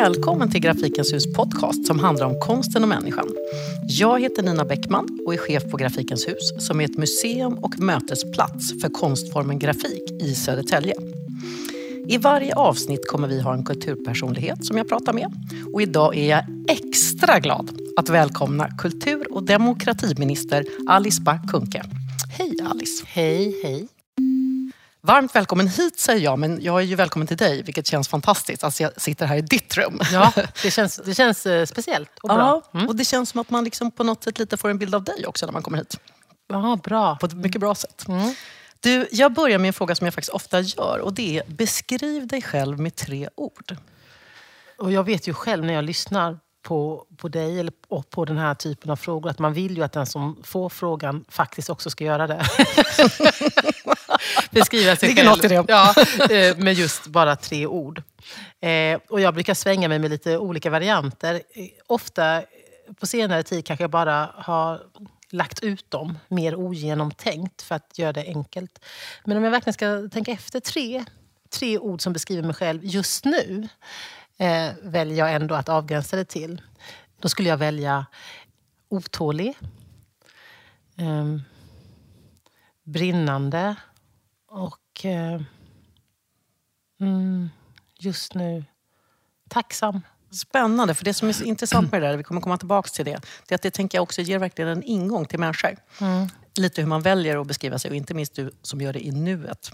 Välkommen till Grafikens hus podcast som handlar om konsten och människan. Jag heter Nina Bäckman och är chef på Grafikens hus som är ett museum och mötesplats för konstformen grafik i Södertälje. I varje avsnitt kommer vi ha en kulturpersonlighet som jag pratar med. Och idag är jag extra glad att välkomna kultur och demokratiminister Alice Bah Kuhnke. Hej Alice! Hej, hej. Varmt välkommen hit säger jag, men jag är ju välkommen till dig, vilket känns fantastiskt. Alltså jag sitter här i ditt rum. Ja, det känns, det känns eh, speciellt och bra. Ja, och det känns som att man liksom på något sätt lite får en bild av dig också när man kommer hit. Ja, bra. På ett mycket bra sätt. Du, jag börjar med en fråga som jag faktiskt ofta gör och det är beskriv dig själv med tre ord. Och jag vet ju själv när jag lyssnar på, på dig eller på, på den här typen av frågor att man vill ju att den som får frågan faktiskt också ska göra det. Beskriva sig själv. det. Ja, eh, med just bara tre ord. Eh, och jag brukar svänga mig med lite olika varianter. Eh, Ofta på senare tid kanske jag bara har lagt ut dem mer ogenomtänkt för att göra det enkelt. Men om jag verkligen ska tänka efter tre, tre ord som beskriver mig själv just nu eh, väljer jag ändå att avgränsa det till. Då skulle jag välja otålig, ehm, brinnande och eh, mm, just nu tacksam. Spännande, för det som är så intressant med det där, vi kommer komma tillbaka till det, det är att det tänker jag också ger verkligen en ingång till människor. Lite hur man väljer att beskriva sig och inte minst du som gör det i nuet.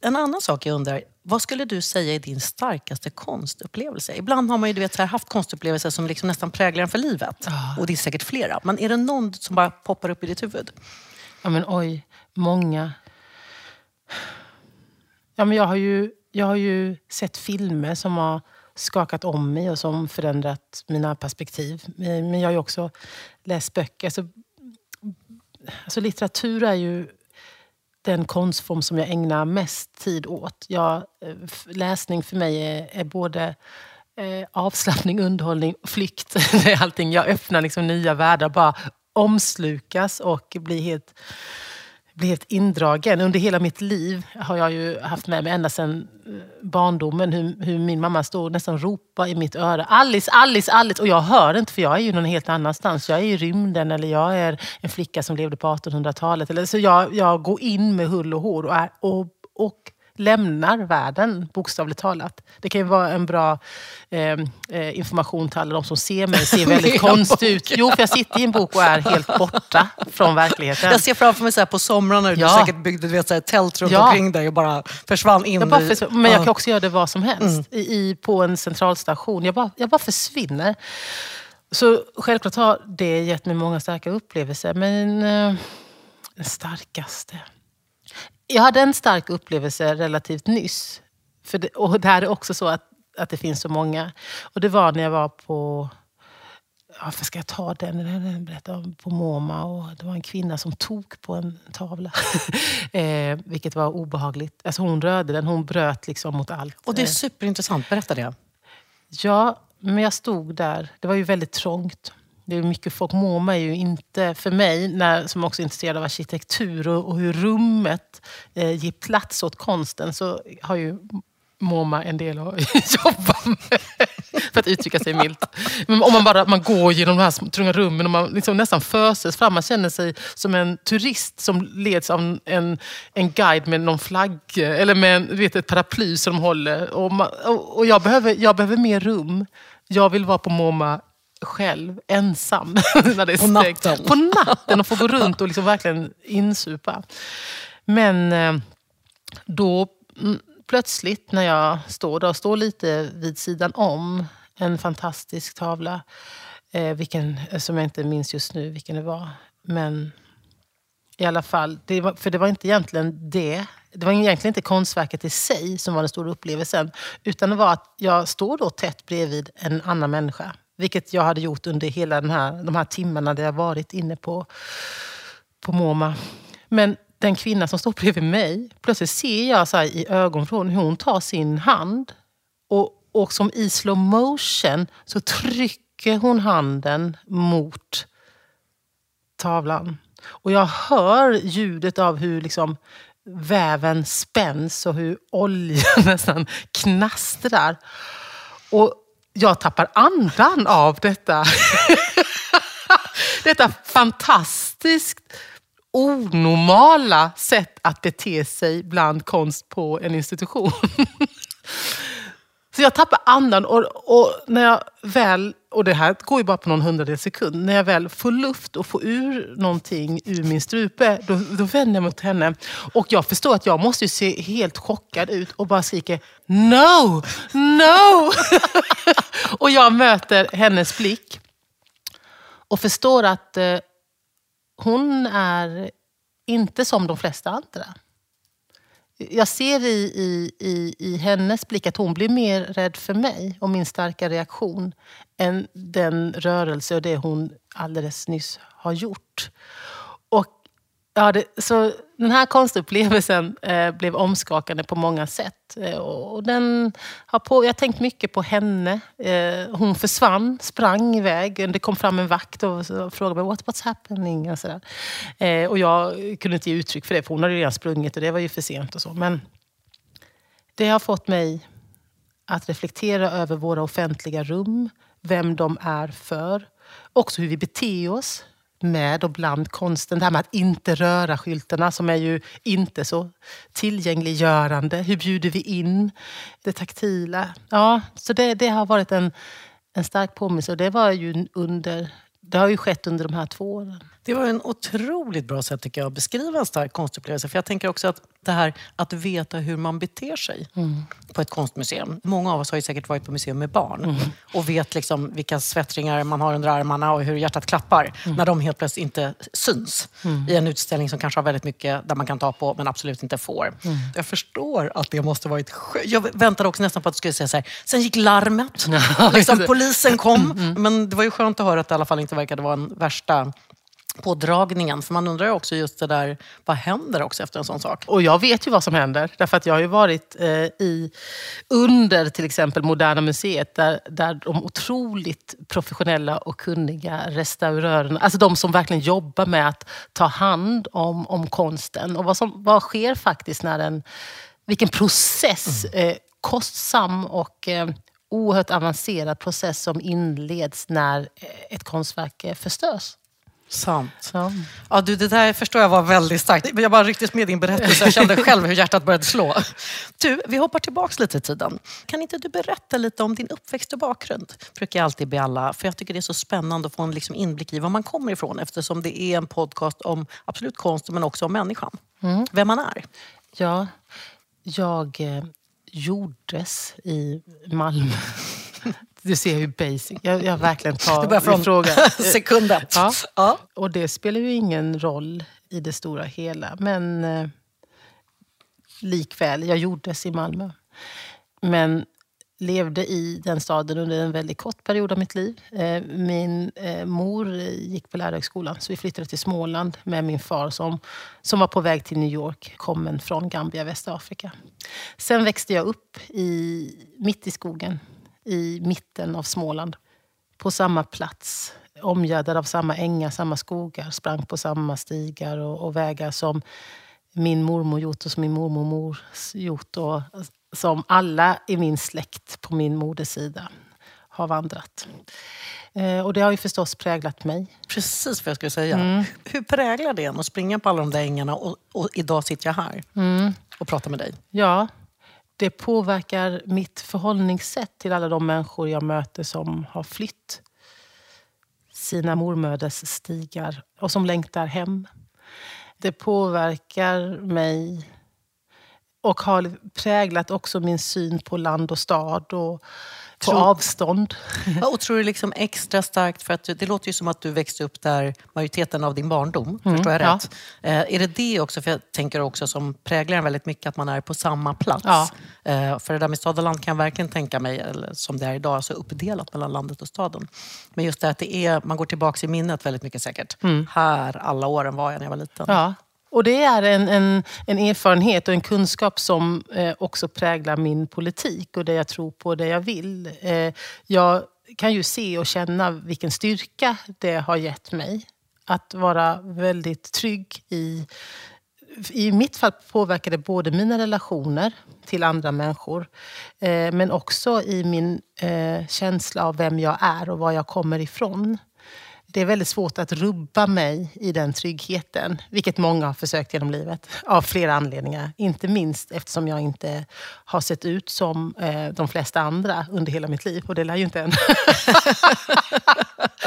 En annan sak jag undrar, vad skulle du säga är din starkaste konstupplevelse? Ibland har man ju du vet, här, haft konstupplevelser som liksom nästan präglar en för livet. Och det är säkert flera. Men är det någon som bara poppar upp i ditt huvud? Ja men oj, många. Ja, men jag, har ju, jag har ju sett filmer som har skakat om mig och som förändrat mina perspektiv. Men jag har ju också läst böcker. Alltså, alltså litteratur är ju den konstform som jag ägnar mest tid åt. Jag, eh, läsning för mig är, är både eh, avslappning, underhållning, flykt. Det är allting. Jag öppnar liksom nya världar, bara omslukas och blir helt, blir helt indragen. Under hela mitt liv har jag ju haft med mig ända sedan eh, barndomen hur, hur min mamma står och nästan ropar i mitt öra. Alice, Alice, Alice! Och jag hör inte för jag är ju någon helt annanstans. Jag är i rymden eller jag är en flicka som levde på 1800-talet. Så jag, jag går in med hull och hår och, är, och, och lämnar världen, bokstavligt talat. Det kan ju vara en bra eh, eh, information till alla de som ser mig. ser väldigt konstig ut. Jo, för jag sitter i en bok och är helt borta från verkligheten. Jag ser framför mig så här på somrarna när du Ja. säkert byggde du vet, så här, tält runt Ja. omkring dig och bara försvann in Jag bara i... men jag Ja. kan också göra det var som helst. I, i, på en centralstation. Jag bara, jag bara försvinner. Så självklart har det gett mig många starka upplevelser. Men eh, den starkaste... Jag hade en stark upplevelse relativt nyss. För det, och det här är också så att, att det finns så många. Och det var när jag var på... Varför ska jag ta den? Om på MoMA. Och det var en kvinna som tog på en tavla. eh, vilket var obehagligt. Alltså hon rörde den, hon bröt liksom mot allt. Och det är Eh, superintressant, berätta det. Ja, men jag stod där. Det var ju väldigt trångt. Det är mycket folk. MoMA är ju inte, för mig när, som också är intresserad av arkitektur och, och hur rummet eh, ger plats åt konsten, så har ju MoMA en del att jobba med. För att uttrycka sig milt. Men om man bara man går genom de här trånga rummen och man liksom nästan föses fram. Man känner sig som en turist som leds av en, en guide med någon flagga eller med en, vet, ett paraply som de håller. Och, man, och jag, behöver, jag behöver mer rum. Jag vill vara på MoMA själv, ensam. när det är På stängt. natten. På natten och få gå runt och liksom verkligen insupa. Men eh, då mm, plötsligt när jag står där och står lite vid sidan om en fantastisk tavla. Eh, vilken, som jag inte minns just nu vilken det var. Men i alla fall, det var, för det var inte egentligen det. Det var egentligen inte konstverket i sig som var den stora upplevelsen. Utan det var att jag står då tätt bredvid en annan människa. Vilket jag hade gjort under hela den här, de här timmarna där jag varit inne på, på MoMA. Men den kvinna som står bredvid mig, plötsligt ser jag så här i ögonvrån hur hon tar sin hand och, och som i slow motion så trycker hon handen mot tavlan. Och jag hör ljudet av hur liksom väven spänns och hur oljan nästan knastrar. Och jag tappar andan av detta. detta fantastiskt onormala sätt att bete sig bland konst på en institution. Så jag tappar andan och, och, när jag väl, och det här går ju bara på någon hundradels sekund, när jag väl får luft och får ur någonting ur min strupe, då, då vänder jag mig mot henne. Och jag förstår att jag måste se helt chockad ut och bara skriker No! No! och jag möter hennes blick och förstår att eh, hon är inte som de flesta andra. Jag ser i, i, i, i hennes blick att hon blir mer rädd för mig och min starka reaktion än den rörelse och det hon alldeles nyss har gjort. Ja, det, så den här konstupplevelsen eh, blev omskakande på många sätt. Eh, och den har på, jag har tänkt mycket på henne. Eh, hon försvann, sprang iväg. Det kom fram en vakt och frågade mig What, what's happening. Och, sådär. Eh, och jag kunde inte ge uttryck för det, för hon hade redan sprungit och det var ju för sent. och så. Men det har fått mig att reflektera över våra offentliga rum, vem de är för. Också hur vi beter oss med och bland konsten. Det här med att inte röra skyltarna som är ju inte så tillgängliggörande. Hur bjuder vi in det taktila? Ja, så det, det har varit en, en stark påminnelse och det var ju under det har ju skett under de här två åren. Det var en otroligt bra sätt tycker jag, att beskriva en stark konstupplevelse. För jag tänker också att det här att veta hur man beter sig mm. på ett konstmuseum. Många av oss har ju säkert varit på museum med barn mm. och vet liksom vilka svettringar man har under armarna och hur hjärtat klappar mm. när de helt plötsligt inte syns mm. i en utställning som kanske har väldigt mycket där man kan ta på men absolut inte får. Mm. Jag förstår att det måste varit skönt. Jag väntade också nästan på att du skulle säga så här, sen gick larmet, liksom, polisen kom. Mm, men det var ju skönt att höra att det i alla fall inte verkade vara en värsta pådragningen. För man undrar ju också just det där, vad händer också efter en sån sak? Och jag vet ju vad som händer. Därför att jag har ju varit eh, i, under till exempel Moderna Museet där, där de otroligt professionella och kunniga restaurörerna, alltså de som verkligen jobbar med att ta hand om, om konsten. Och vad, som, vad sker faktiskt när en, vilken process, mm. eh, kostsam och eh, oerhört avancerad process som inleds när eh, ett konstverk eh, förstörs. Sant. Ja. Ja, du, det där förstår jag var väldigt starkt. Jag bara rycktes med din berättelse. Jag kände själv hur hjärtat började slå. Du, vi hoppar tillbaka lite i tiden. Kan inte du berätta lite om din uppväxt och bakgrund? brukar jag alltid be alla, för jag tycker det är så spännande att få en liksom inblick i var man kommer ifrån eftersom det är en podcast om absolut konst men också om människan. Mm. Vem man är. Ja, jag eh, gjordes i Malmö. Du ser hur basic. Jag, jag verkligen tar det från fråga. sekunden. Ja. ja. Och det spelar ju ingen roll i det stora hela. Men eh, likväl, jag gjordes i Malmö. Men levde i den staden under en väldigt kort period av mitt liv. Eh, min eh, mor gick på lärarhögskolan så vi flyttade till Småland med min far som, som var på väg till New York, kommen från Gambia, Västafrika. Sen växte jag upp i, mitt i skogen i mitten av Småland. På samma plats, omgärdad av samma ängar, samma skogar. Sprang på samma stigar och, och vägar som min mormor gjort och som min mormor gjort. Och som alla i min släkt på min moders sida har vandrat. Eh, och det har ju förstås präglat mig. Precis vad jag skulle säga. Mm. Hur präglar det en att springa på alla de där ängarna och, och idag sitter jag här mm. och pratar med dig? Ja, det påverkar mitt förhållningssätt till alla de människor jag möter som har flytt sina mormöders stigar och som längtar hem. Det påverkar mig och har präglat också min syn på land och stad och på avstånd. och tror du liksom extra starkt, för att det låter ju som att du växte upp där majoriteten av din barndom, mm, förstår jag ja. rätt? Eh, är det det också, för jag tänker också som präglar väldigt mycket, att man är på samma plats? Ja. Eh, för det där med stad och land kan jag verkligen tänka mig, eller som det är idag, alltså uppdelat mellan landet och staden. Men just det att det är, man går tillbaka i minnet väldigt mycket säkert. Mm. Här, alla åren var jag när jag var liten. Ja. Och det är en, en, en, erfarenhet och en kunskap som eh, också präglar min politik och det jag tror på och det jag vill. Eh, jag kan ju se och känna vilken styrka det har gett mig. Att vara väldigt trygg i I mitt fall påverkar det både mina relationer till andra människor eh, men också i min eh, känsla av vem jag är och var jag kommer ifrån det är väldigt svårt att rubba mig i den tryggheten. Vilket många har försökt genom livet. Av flera anledningar. Inte minst eftersom jag inte har sett ut som eh, de flesta andra under hela mitt liv. Och det lär ju inte än.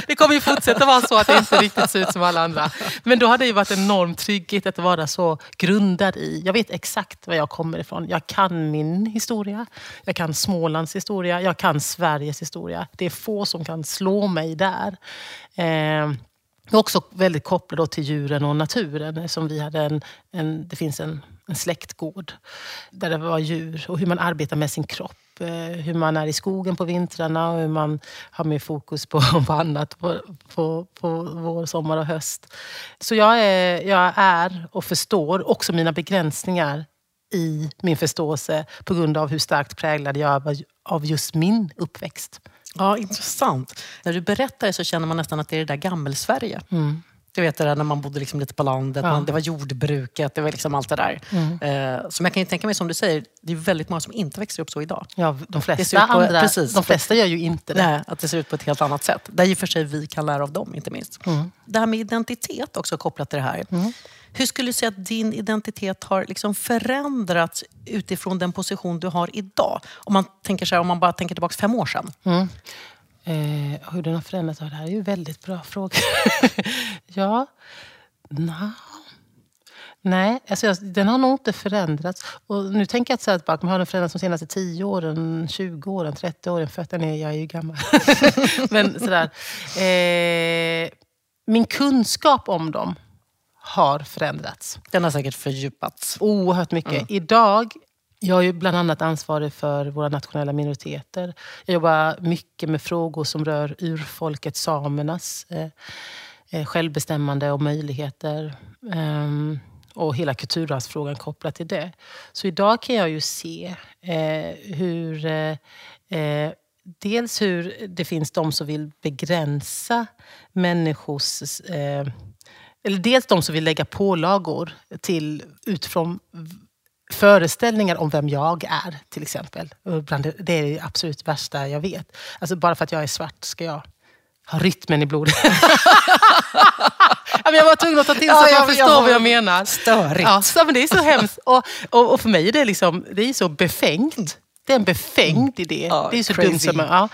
det kommer ju fortsätta vara så att jag inte riktigt ser ut som alla andra. Men då har det ju varit en enorm trygghet att vara så grundad i... Jag vet exakt var jag kommer ifrån. Jag kan min historia. Jag kan Smålands historia. Jag kan Sveriges historia. Det är få som kan slå mig där. Eh, Eh, också väldigt kopplad till djuren och naturen. Som vi hade en, en, det finns en, en släktgård där det var djur och hur man arbetar med sin kropp. Eh, hur man är i skogen på vintrarna och hur man har mer fokus på, på annat på, på, på vår, sommar och höst. Så jag är, jag är och förstår också mina begränsningar i min förståelse på grund av hur starkt präglad jag är av just min uppväxt. Ja, intressant. När du berättar det så känner man nästan att det är det där gammelsverige. Mm. Du vet det där när man bodde liksom lite på landet, ja. man, det var jordbruket, det var liksom allt det där. Mm. Eh, som jag kan ju tänka mig, som du säger, det är väldigt många som inte växer upp så idag. Ja, de flesta, på, andra, precis, de flesta gör ju inte det. Nej, att det ser ut på ett helt annat sätt. Där i och för sig vi kan lära av dem, inte minst. Mm. Det här med identitet också kopplat till det här. Mm. Hur skulle du säga att din identitet har liksom förändrats utifrån den position du har idag? Om man, tänker så här, om man bara tänker tillbaka fem år sedan. Mm. Eh, hur den har förändrats? Det här är ju en väldigt bra fråga. ja, no. Nej, alltså den har nog inte förändrats. Och nu tänker jag inte säga att har den förändrats de senaste 10 åren, 20 åren, 30 åren. Fötterna är, jag är ju gammal. Men sådär. Eh, min kunskap om dem har förändrats. Den har säkert fördjupats. Oerhört mycket. Mm. Idag jag är bland annat ansvarig för våra nationella minoriteter. Jag jobbar mycket med frågor som rör urfolket samernas eh, eh självbestämmande och möjligheter. Eh, och hela kulturarvsfrågan kopplat till det. Så idag kan jag ju se eh, hur eh, eh Dels hur det finns de som vill begränsa människors eh, eller dels de som vill lägga pålagor till, utifrån föreställningar om vem jag är, till exempel. Det är det absolut värsta jag vet. Alltså bara för att jag är svart ska jag ha rytmen i blodet. jag var tvungen att ta till så ja, att man förstår jag, vad jag menar. Störigt. Ja, men det är så hemskt. Och, och, och, för mig är det, liksom, det är så befängt. Det är en befängd mm. idé. Ja, det är så crazy. dumt. Som, ja,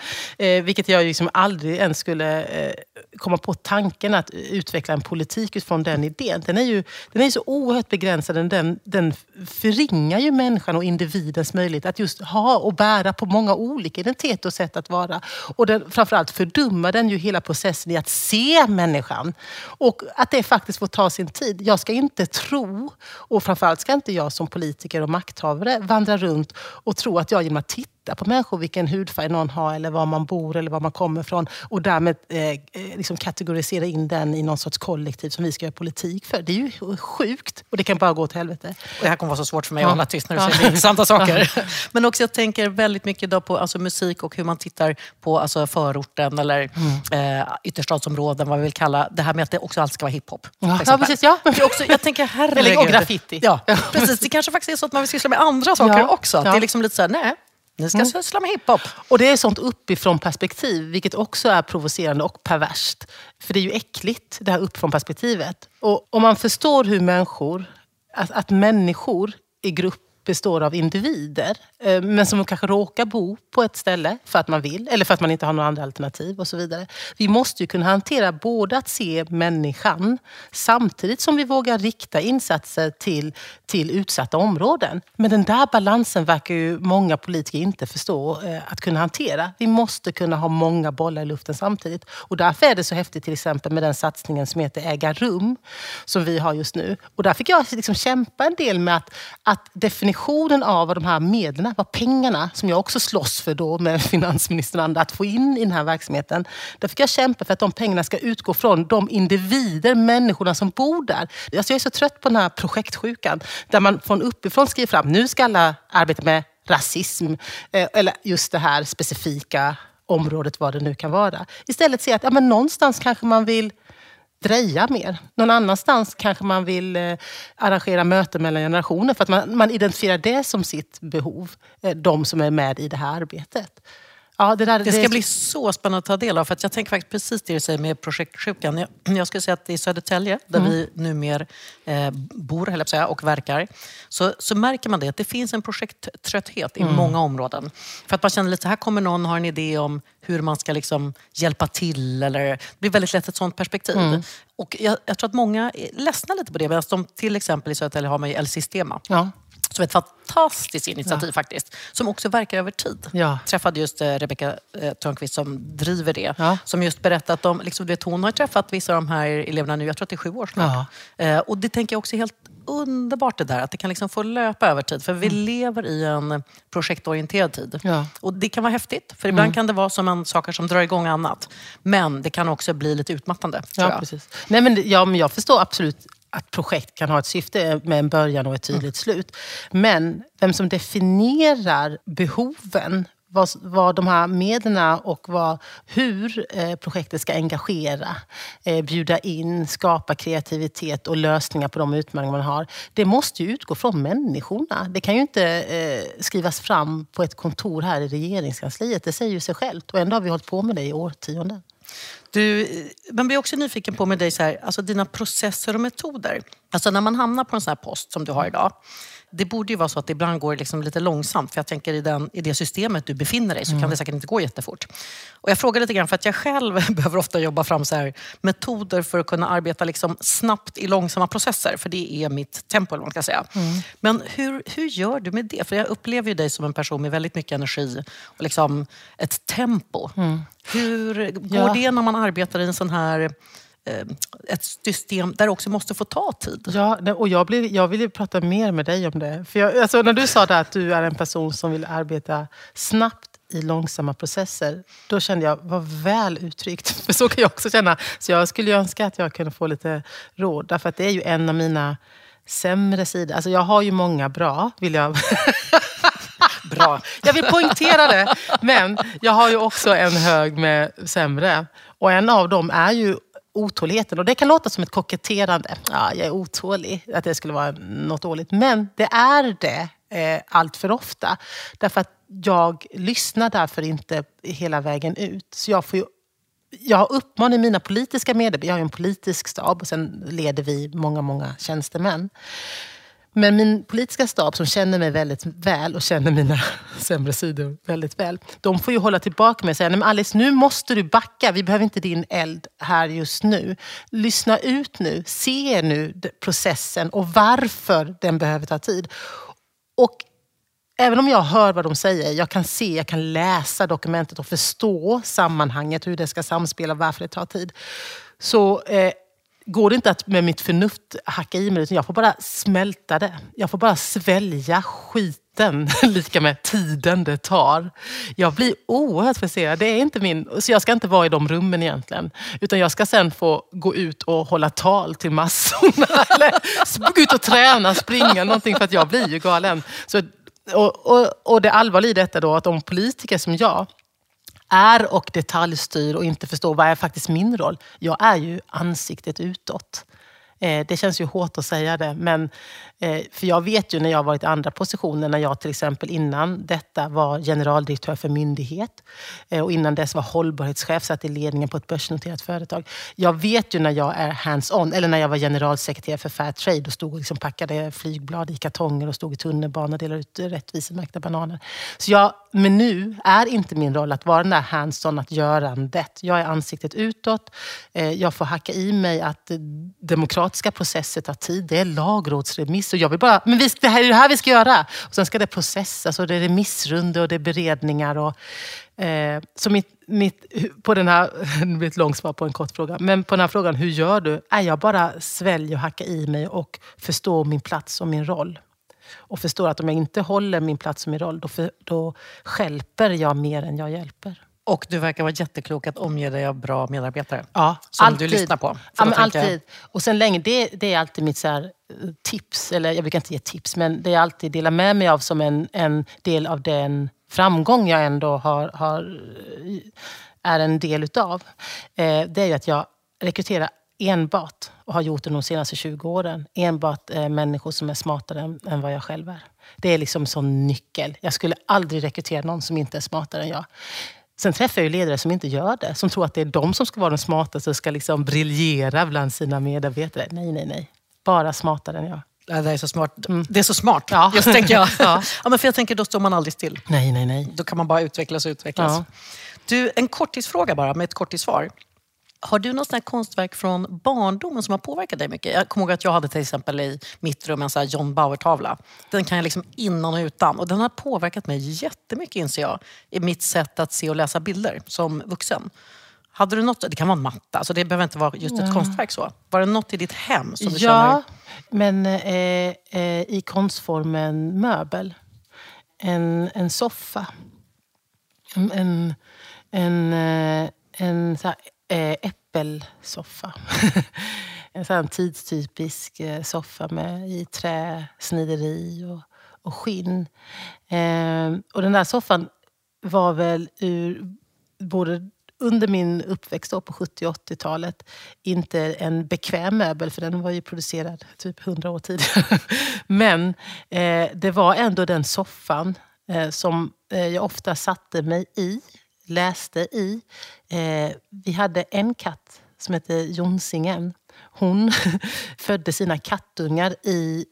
eh, vilket jag liksom aldrig ens skulle eh, komma på tanken att utveckla en politik utifrån den idén. Den är ju den är så oerhört begränsad. Den, den förringar ju människan och individens möjlighet att just ha och bära på många olika identiteter och sätt att vara. Och den, framförallt fördummar den ju hela processen i att se människan. Och att det faktiskt får ta sin tid. Jag ska inte tro, och framförallt ska inte jag som politiker och makthavare vandra runt och tro att jag genom att titta titta på människor, vilken hudfärg någon har eller var man bor eller var man kommer ifrån. Och därmed eh, eh, liksom kategorisera in den i någon sorts kollektiv som vi ska göra politik för. Det är ju sjukt och det kan bara gå åt helvete. Och det här kommer vara så svårt för mig att hålla tyst när du säger intressanta saker. Men också jag tänker väldigt mycket idag på alltså, musik och hur man tittar på alltså, förorten eller mm. eh, ytterstadsområden, vad vi vill kalla det här med att det också alltid ska vara hiphop. Ja, ja, precis. Ja. också, jag tänker herregud. och graffiti. Ja, precis. Det kanske faktiskt är så att man vill syssla med andra saker ja. också. Det är liksom lite såhär, nej, ni ska mm. syssla med hiphop. Och det är sånt uppifrån perspektiv, vilket också är provocerande och perverst. För det är ju äckligt, det här uppifrån perspektivet. Och om man förstår hur människor, att, att människor i grupp består av individer, eh, men som kanske råkar bo på ett ställe för att man vill, eller för att man inte har några andra alternativ och så vidare. Vi måste ju kunna hantera både att se människan samtidigt som vi vågar rikta insatser till, till utsatta områden. Men den där balansen verkar ju många politiker inte förstå eh, att kunna hantera. Vi måste kunna ha många bollar i luften samtidigt. Och därför är det så häftigt till exempel med den satsningen som heter Äga rum, som vi har just nu. Och där fick jag liksom kämpa en del med att, att definitionen definitionen av vad de här medlen, vad pengarna, som jag också slåss för då med finansministern och andra att få in i den här verksamheten. Där fick jag kämpa för att de pengarna ska utgå från de individer, människorna som bor där. Alltså jag är så trött på den här projektsjukan, där man från uppifrån skriver fram, nu ska alla arbeta med rasism, eh, eller just det här specifika området, vad det nu kan vara. Istället se att ja, men någonstans kanske man vill dreja mer. Någon annanstans kanske man vill eh, arrangera möten mellan generationer för att man, man identifierar det som sitt behov, eh, de som är med i det här arbetet. Ja, det, där, det ska det... bli så spännande att ta del av. För jag tänker faktiskt precis det du säger med projektsjukan. Jag, jag skulle säga att i Södertälje, där mm. vi numera eh, bor säga, och verkar, så, så märker man det att det finns en projekttrötthet i mm. många områden. För att man känner lite, här kommer någon ha en idé om hur man ska liksom hjälpa till. Eller, det blir väldigt lätt ett sånt perspektiv. Mm. Och jag, jag, tror att många ledsnar lite på det. Medan de till exempel i Södertälje har man ju El Sistema. Ja som ett fantastiskt initiativ ja. faktiskt. Som också verkar över tid. Ja. Jag träffade just eh, Rebecka eh, Törnqvist som driver det. Ja. Som just berättade att de, liksom, vet, hon har träffat vissa av de här eleverna nu, jag tror att det är sju år snart. Ja. Eh, och det tänker jag också är helt underbart det där, att det kan liksom få löpa över tid. För vi mm. lever i en projektorienterad tid. Ja. Och det kan vara häftigt, för ibland mm. kan det vara som en saker som drar igång annat. Men det kan också bli lite utmattande. Ja, precis. Nej, men, ja, men jag förstår absolut att projekt kan ha ett syfte med en början och ett tydligt mm. slut. Men vem som definierar behoven vad, vad de här medlen och vad, hur eh, projektet ska engagera, eh, bjuda in, skapa kreativitet och lösningar på de utmaningar man har. Det måste ju utgå från människorna. Det kan ju inte eh, skrivas fram på ett kontor här i regeringskansliet. Det säger ju sig självt. Och ändå har vi hållit på med det i årtionden. Du, man blir också nyfiken på med dig, så här, alltså dina processer och metoder. Alltså när man hamnar på en sån här post som du har idag. Det borde ju vara så att det ibland går liksom lite långsamt. För jag tänker i, den, i det systemet du befinner dig så mm. kan det säkert inte gå jättefort. Och jag frågar lite grann för att jag själv behöver ofta jobba fram så här, metoder för att kunna arbeta liksom snabbt i långsamma processer. För det är mitt tempo, eller vad man ska säga. Mm. Men hur, hur gör du med det? För jag upplever ju dig som en person med väldigt mycket energi och liksom ett tempo. Mm. Hur går ja. det när man arbetar i en sån här Eh, ett system där det också måste få ta tid. Ja, och jag, blir, jag vill prata mer med dig om det. För jag, alltså när du sa det att du är en person som vill arbeta snabbt i långsamma processer, då kände jag, vad väl uttryckt. För så kan jag också känna. Så jag skulle önska att jag kunde få lite råd. Därför att det är ju en av mina sämre sidor. Alltså jag har ju många bra, vill jag... bra. Jag vill poängtera det. Men jag har ju också en hög med sämre. Och en av dem är ju otåligheten. Och det kan låta som ett koketterande. Ja, jag är otålig. Att det skulle vara något dåligt. Men det är det eh, allt för ofta. Därför att jag lyssnar därför inte hela vägen ut. Så jag får ju jag har mina politiska medarbetare, jag har en politisk stab och sen leder vi många, många tjänstemän. Men min politiska stab som känner mig väldigt väl och känner mina sämre sidor väldigt väl. De får ju hålla tillbaka mig och säga, Nej, men Alice nu måste du backa. Vi behöver inte din eld här just nu. Lyssna ut nu. Se nu processen och varför den behöver ta tid. Och även om jag hör vad de säger, jag kan se, jag kan läsa dokumentet och förstå sammanhanget, hur det ska samspela, varför det tar tid. Så eh, går det inte att med mitt förnuft hacka i mig utan jag får bara smälta det. Jag får bara svälja skiten, lika med tiden det tar. Jag blir oerhört frustrerad. Det är inte min... Så jag ska inte vara i de rummen egentligen. Utan jag ska sen få gå ut och hålla tal till massorna. Eller gå ut och träna, springa någonting för att jag blir ju galen. Så, och, och, och det allvarliga i detta då, att de politiker som jag är och detaljstyr och inte förstår vad är faktiskt min roll. Jag är ju ansiktet utåt. Eh, det känns ju hårt att säga det, men eh, för jag vet ju när jag varit i andra positioner, när jag till exempel innan detta var generaldirektör för myndighet eh, och innan dess var hållbarhetschef, satt i ledningen på ett börsnoterat företag. Jag vet ju när jag är hands-on, eller när jag var generalsekreterare för Fairtrade och stod och liksom packade flygblad i kartonger och stod i tunnelbanan och delade ut rättvisemärkta bananer. Så jag, men nu är inte min roll att vara den där hands-on, att görandet. Jag är ansiktet utåt. Eh, jag får hacka i mig att demokratiska processer tar tid. Det är lagrådsremiss och jag vill bara, men vi, det här är det här vi ska göra. Och sen ska det processas och det är remissrundor och det är beredningar. Och, eh, så mitt, mitt, på den här, det blir ett långt svar på en kort fråga, men på den här frågan, hur gör du? Är jag bara sväljer och hackar i mig och förstår min plats och min roll. Och förstår att om jag inte håller min plats och min roll, då, för, då skälper jag mer än jag hjälper. Och du verkar vara jätteklok att omge dig av bra medarbetare. Ja, som alltid. du lyssnar på. Ja, men alltid. Och sen länge, det, det är alltid mitt så här, eh, tips, eller jag brukar inte ge tips, men det är alltid dela med mig av som en, en del av den framgång jag ändå har, har är en del utav. Eh, det är ju att jag rekryterar enbart, och har gjort det de senaste 20 åren, enbart eh, människor som är smartare än, än vad jag själv är. Det är liksom en sån nyckel. Jag skulle aldrig rekrytera någon som inte är smartare än jag. Sen träffar jag ju ledare som inte gör det. Som tror att det är de som ska vara de smartaste och ska liksom briljera bland sina medarbetare. Nej, nej, nej. Bara smartare än jag. Det är så smart. Det är så smart, ja. just tänker jag. ja. ja. men för jag tänker, då står man aldrig still. Nej, nej, nej. Då kan man bara utvecklas och utvecklas. Ja. Du, en korttidsfråga bara, med ett korttidssvar. Har du något konstverk från barndomen som har påverkat dig mycket? Jag kommer ihåg att jag hade till exempel i mitt rum en sån John Bauer-tavla. Den kan jag liksom innan och utan. Och den har påverkat mig jättemycket inser jag. I mitt sätt att se och läsa bilder som vuxen. Hade du något, det kan vara en matta, alltså det behöver inte vara just ett ja. konstverk. så. Var det något i ditt hem som du ja, känner... Ja, men eh, eh, i konstformen möbel. En, en soffa. En, en, en, eh, en så här, eh, äppelsoffa. en sån tidstypisk eh, soffa med i trä, snideri och, och skinn. Eh, och den där soffan var väl ur både under min uppväxt på 70 och 80-talet inte en bekväm möbel, för den var ju producerad typ 100 år tidigare. Men eh, det var ändå den soffan eh, som eh, jag ofta satte mig i läste i. Eh, vi hade en katt som hette Jonsingen. Hon födde sina kattungar i,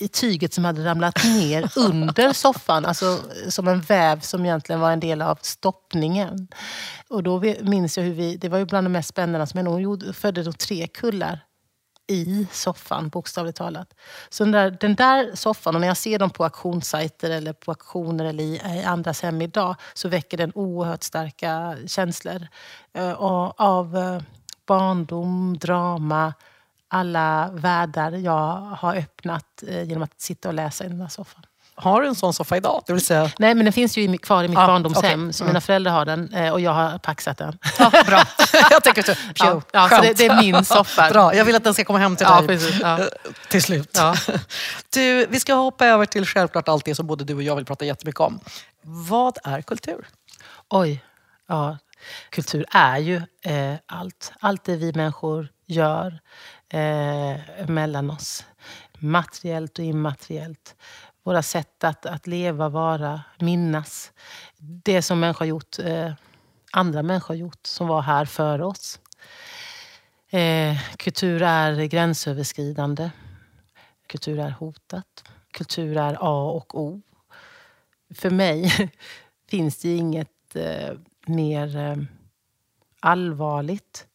i tyget som hade ramlat ner under soffan. Alltså som en väv som egentligen var en del av stoppningen. Och då minns jag hur vi, det var ju bland de mest spännande som hände. Hon födde då tre kullar i soffan, bokstavligt talat. Så den där, den där soffan, och när jag ser dem på auktionssajter eller på auktioner eller i, i andras hem idag, så väcker den oerhört starka känslor eh, av eh, barndom, drama, alla världar jag har öppnat eh, genom att sitta och läsa i den där soffan. Har du en sån soffa idag? Det vill säga... Nej, men den finns ju kvar i mitt ah, barndomshem. Okay. Så mina mm. föräldrar har den eh, och jag har paxat den. Ja, bra. jag tänker så, ja, ja, så det, det, är min soffa. Bra, jag vill att den ska komma hem till dig. Ja, precis, ja. Eh, till slut. Du, vi ska hoppa över till självklart allt det som både du och jag vill prata jättemycket om. Vad är kultur? Oj. Ja, kultur är ju eh, allt. Allt det vi människor gör eh, mellan oss. Materiellt och immateriellt våra sätt att, att leva, vara, minnas. Det som människor gjort, eh, andra människor gjort som var här före oss. Eh, kultur är gränsöverskridande. Kultur är hotat. Kultur är A och O. För mig finns det inget eh, mer eh, allvarligt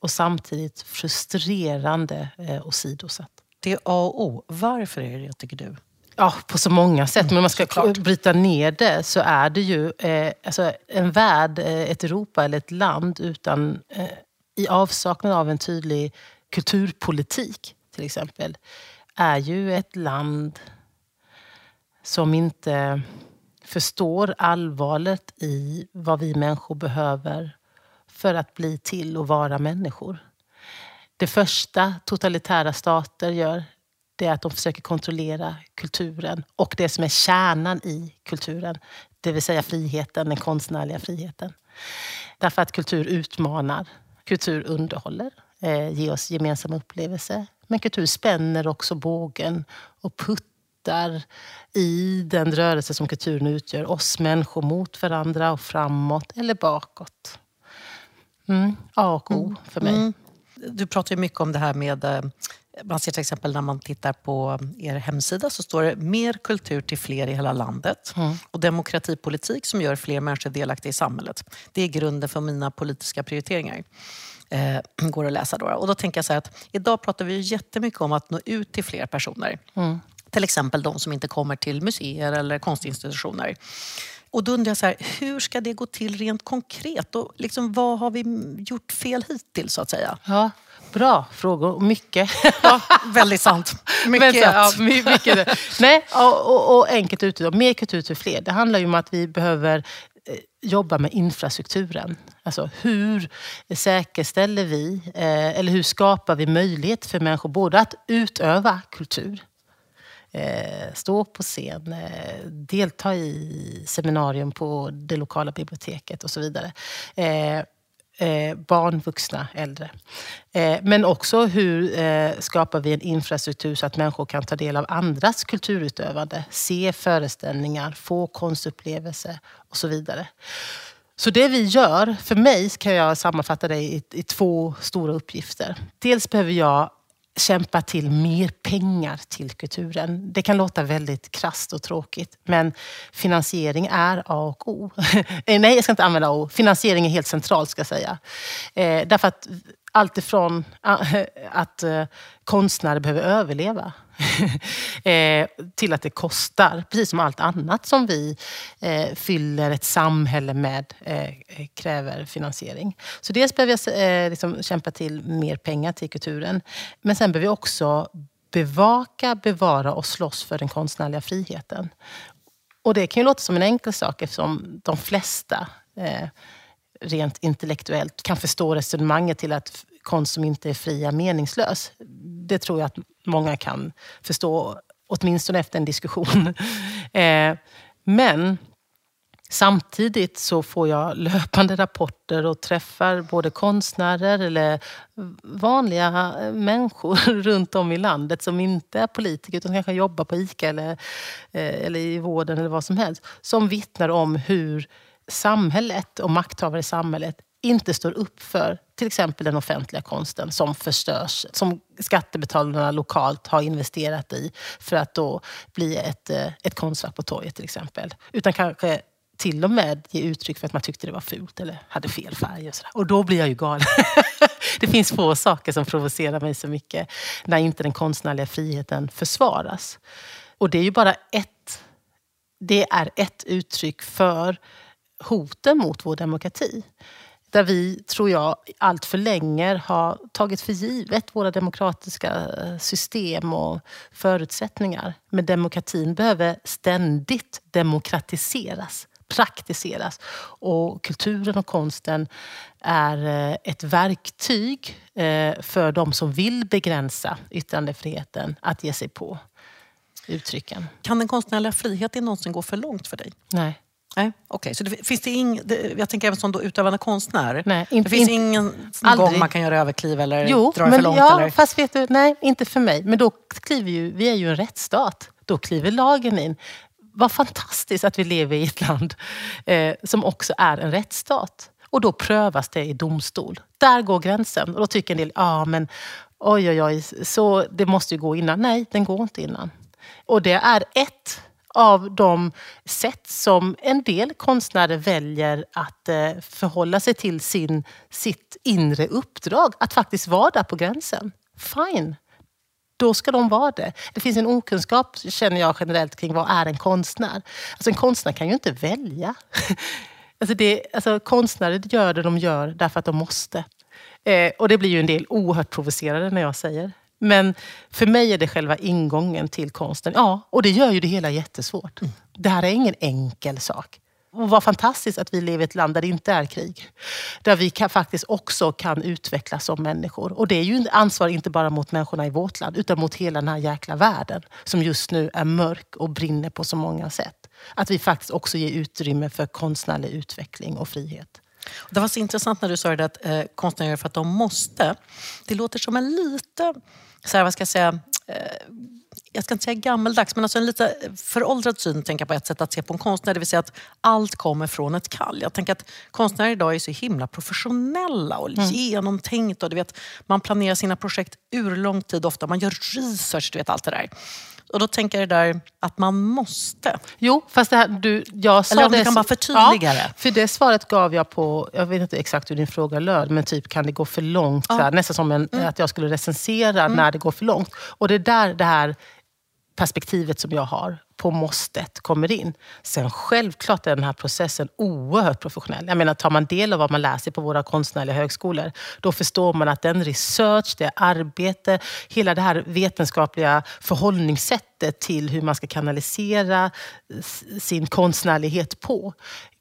och samtidigt frustrerande eh, åsidosatt. Det är A och O. Varför är det det, tycker du? Ja, på så många sätt. Men om man ska Såklart. bryta ner det så är det ju eh, alltså en värld, eh, ett Europa eller ett land utan, eh, i avsaknad av en tydlig kulturpolitik till exempel, är ju ett land som inte förstår allvaret i vad vi människor behöver för att bli till och vara människor. Det första totalitära stater gör det är att de försöker kontrollera kulturen och det som är kärnan i kulturen. Det vill säga friheten, den konstnärliga friheten. Därför att kultur utmanar, kultur underhåller, eh, ger oss gemensamma upplevelser. Men kultur spänner också bågen och puttar i den rörelse som kulturen utgör oss människor mot varandra och framåt eller bakåt. Mm, A och O mm. för mig. Mm. Du pratar ju mycket om det här med eh, man ser till exempel när man tittar på er hemsida så står det mer kultur till fler i hela landet mm. och demokratipolitik som gör fler människor delaktiga i samhället. Det är grunden för mina politiska prioriteringar. Eh, går att läsa då. Och då tänker jag så att idag pratar vi jättemycket om att nå ut till fler personer. Mm. Till exempel de som inte kommer till museer eller konstinstitutioner. Och då undrar jag, så här, hur ska det gå till rent konkret? Och liksom, vad har vi gjort fel hittills så att säga? Ja, bra frågor. Mycket. Ja, väldigt sant. Mycket. ja, mycket. Nej, och, och, och enkelt uttryckt, mer kultur till fler. Det handlar ju om att vi behöver eh, jobba med infrastrukturen. Alltså hur säkerställer vi, eh, eller hur skapar vi möjlighet för människor både att utöva kultur, eh, stå på scen, eh, delta i seminarium på det lokala biblioteket och så vidare. Eh, barn, vuxna, äldre. Eh, men också hur eh, skapar vi en infrastruktur så att människor kan ta del av andras kulturutövande, se föreställningar, få konstupplevelser och så vidare. Så det vi gör, för mig kan jag sammanfatta det i, i två stora uppgifter. Dels behöver jag kämpa till mer pengar till kulturen. Det kan låta väldigt krast och tråkigt, men finansiering är A och O. Eh, nej, jag ska inte använda O. Finansiering är helt centralt, ska jag säga. Eh, därför att alltifrån att eh, konstnärer behöver överleva eh, till att det kostar, precis som allt annat som vi eh, fyller ett samhälle med, kräver finansiering. Så dels behöver jag liksom kämpa till mer pengar till kulturen. Men sen behöver vi också bevaka, bevara och slåss för den konstnärliga friheten. Och det kan ju låta som en enkel sak eftersom de flesta rent intellektuellt kan förstå resonemanget till att konst som inte är fri är meningslös. Det tror jag att många kan förstå, åtminstone efter en diskussion. Eh, men Samtidigt så får jag löpande rapporter och träffar både konstnärer eller vanliga eh, människor runt om i landet som inte är politiker utan kanske jobbar på ICA eller, eh, eller i vården eller vad som helst. Som vittnar om hur samhället och makthavare i samhället inte står upp för till exempel den offentliga konsten som förstörs, som skattebetalarna lokalt har investerat i för att då bli ett, eh, ett konstverk på torget till exempel. Utan kanske till och med ge uttryck för att man tyckte det var fult eller hade fel färg. Och, sådär. och då blir jag ju galen. det finns få saker som provocerar mig så mycket när inte den konstnärliga friheten försvaras. Och det är ju bara ett, det är ett uttryck för hoten mot vår demokrati. Där vi, tror jag, allt för länge har tagit för givet våra demokratiska system och förutsättningar. Men demokratin behöver ständigt demokratiseras, praktiseras. Och kulturen och konsten är eh, ett verktyg eh, för de som vill begränsa yttrandefriheten att ge sig på uttrycken. Kan den konstnärliga friheten någonsin gå för långt för dig? Nej. Nej, okay. så det, finns det ing, det, jag tänker även som då utövande konstnär. Nej, inte, det finns in, ingen aldrig. gång man kan göra överkliv eller jo, dra det för långt? Ja, eller? fast vet du, nej, inte för mig. Men då kliver ju, vi är ju en rättsstat. Då kliver lagen in. Vad fantastiskt att vi lever i ett land eh, som också är en rättsstat. Och då prövas det i domstol. Där går gränsen. Och då tycker en del, ja ah, men oj oj oj, så det måste ju gå innan. Nej, den går inte innan. Och det är ett av de sätt som en del konstnärer väljer att eh, förhålla sig till sin, sitt inre uppdrag. Att faktiskt vara där på gränsen. Fine, då ska de vara det. Det finns en okunskap, känner jag generellt, kring vad är en konstnär. Alltså en konstnär kan ju inte välja. Alltså det, alltså konstnärer gör det de gör därför att de måste. Eh, och det blir ju en del oerhört provocerade när jag säger. Men för mig är det själva ingången till konsten. Ja, och det gör ju det hela jättesvårt. Mm. Det här är ingen enkel sak. Och vad fantastiskt att vi lever i ett land där det inte är krig. Där vi kan, faktiskt också kan utvecklas som människor. Och det är ju ansvar inte bara mot människorna i vårt land utan mot hela den här jäkla världen som just nu är mörk och brinner på så många sätt. Att vi faktiskt också ger utrymme för konstnärlig utveckling och frihet. Det var så intressant när du sa det att eh, konstnärer gör för att de måste. Det låter som en lite, så här, vad ska jag säga, eh, jag ska inte säga gammeldags, men alltså en lite föråldrad syn tänker på ett sätt att se på en konstnär. Det vill säga att allt kommer från ett kall. Jag tänker att konstnärer idag är så himla professionella och mm. genomtänkta. Och du vet, man planerar sina projekt ur lång tid ofta. Man gör research, du vet allt det där. Och då tänker jag det där att man måste. Jo, fast det här, du, jag sa Eller om det, du kan bara förtydliga ja, För det svaret gav jag på, jag vet inte exakt hur din fråga löd, men typ kan det gå för långt? Ja. Här, nästan som en, mm. att jag skulle recensera mm. när det går för långt. Och det är där det här perspektivet som jag har på måstet kommer in. Sen självklart är den här processen oerhört professionell. Jag menar, tar man del av vad man läser på våra konstnärliga högskolor, då förstår man att den research, det arbete, hela det här vetenskapliga förhållningssättet till hur man ska kanalisera sin konstnärlighet på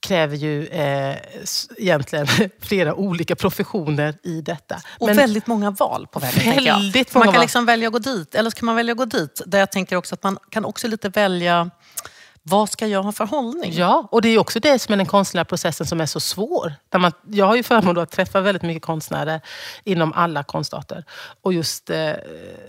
kräver ju eh, egentligen flera olika professioner i detta. Och Men, väldigt många val på vägen. Väldigt många Man kan liksom välja att gå dit, eller så kan man välja att gå dit. Där jag tänker också att man kan också lite välja Vad ska jag ha för hållning? Ja, och det är också det som är den konstnärliga processen som är så svår. Där man, jag har ju förmånen att träffa väldigt mycket konstnärer inom alla konstarter. Och just eh,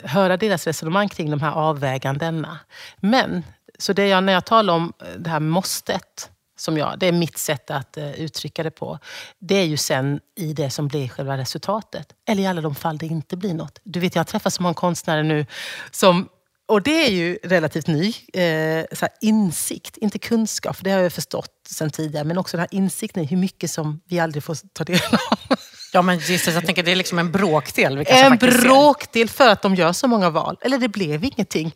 höra deras resonemang kring de här avvägandena. Men, så det jag, när jag talar om det här måstet, som jag, det är mitt sätt att uh, uttrycka det på. Det är ju sen i det som blir själva resultatet. Eller i alla de fall det inte blir något. Du vet, jag har träffat så många konstnärer nu som och det är ju relativt ny eh, så insikt, inte kunskap, för det har jag förstått sen tidigare, men också den här insikten i hur mycket som vi aldrig får ta del av. Ja men Jesus, jag tänker det är liksom en bråkdel. En bråkdel för att de gör så många val. Eller det blev ingenting.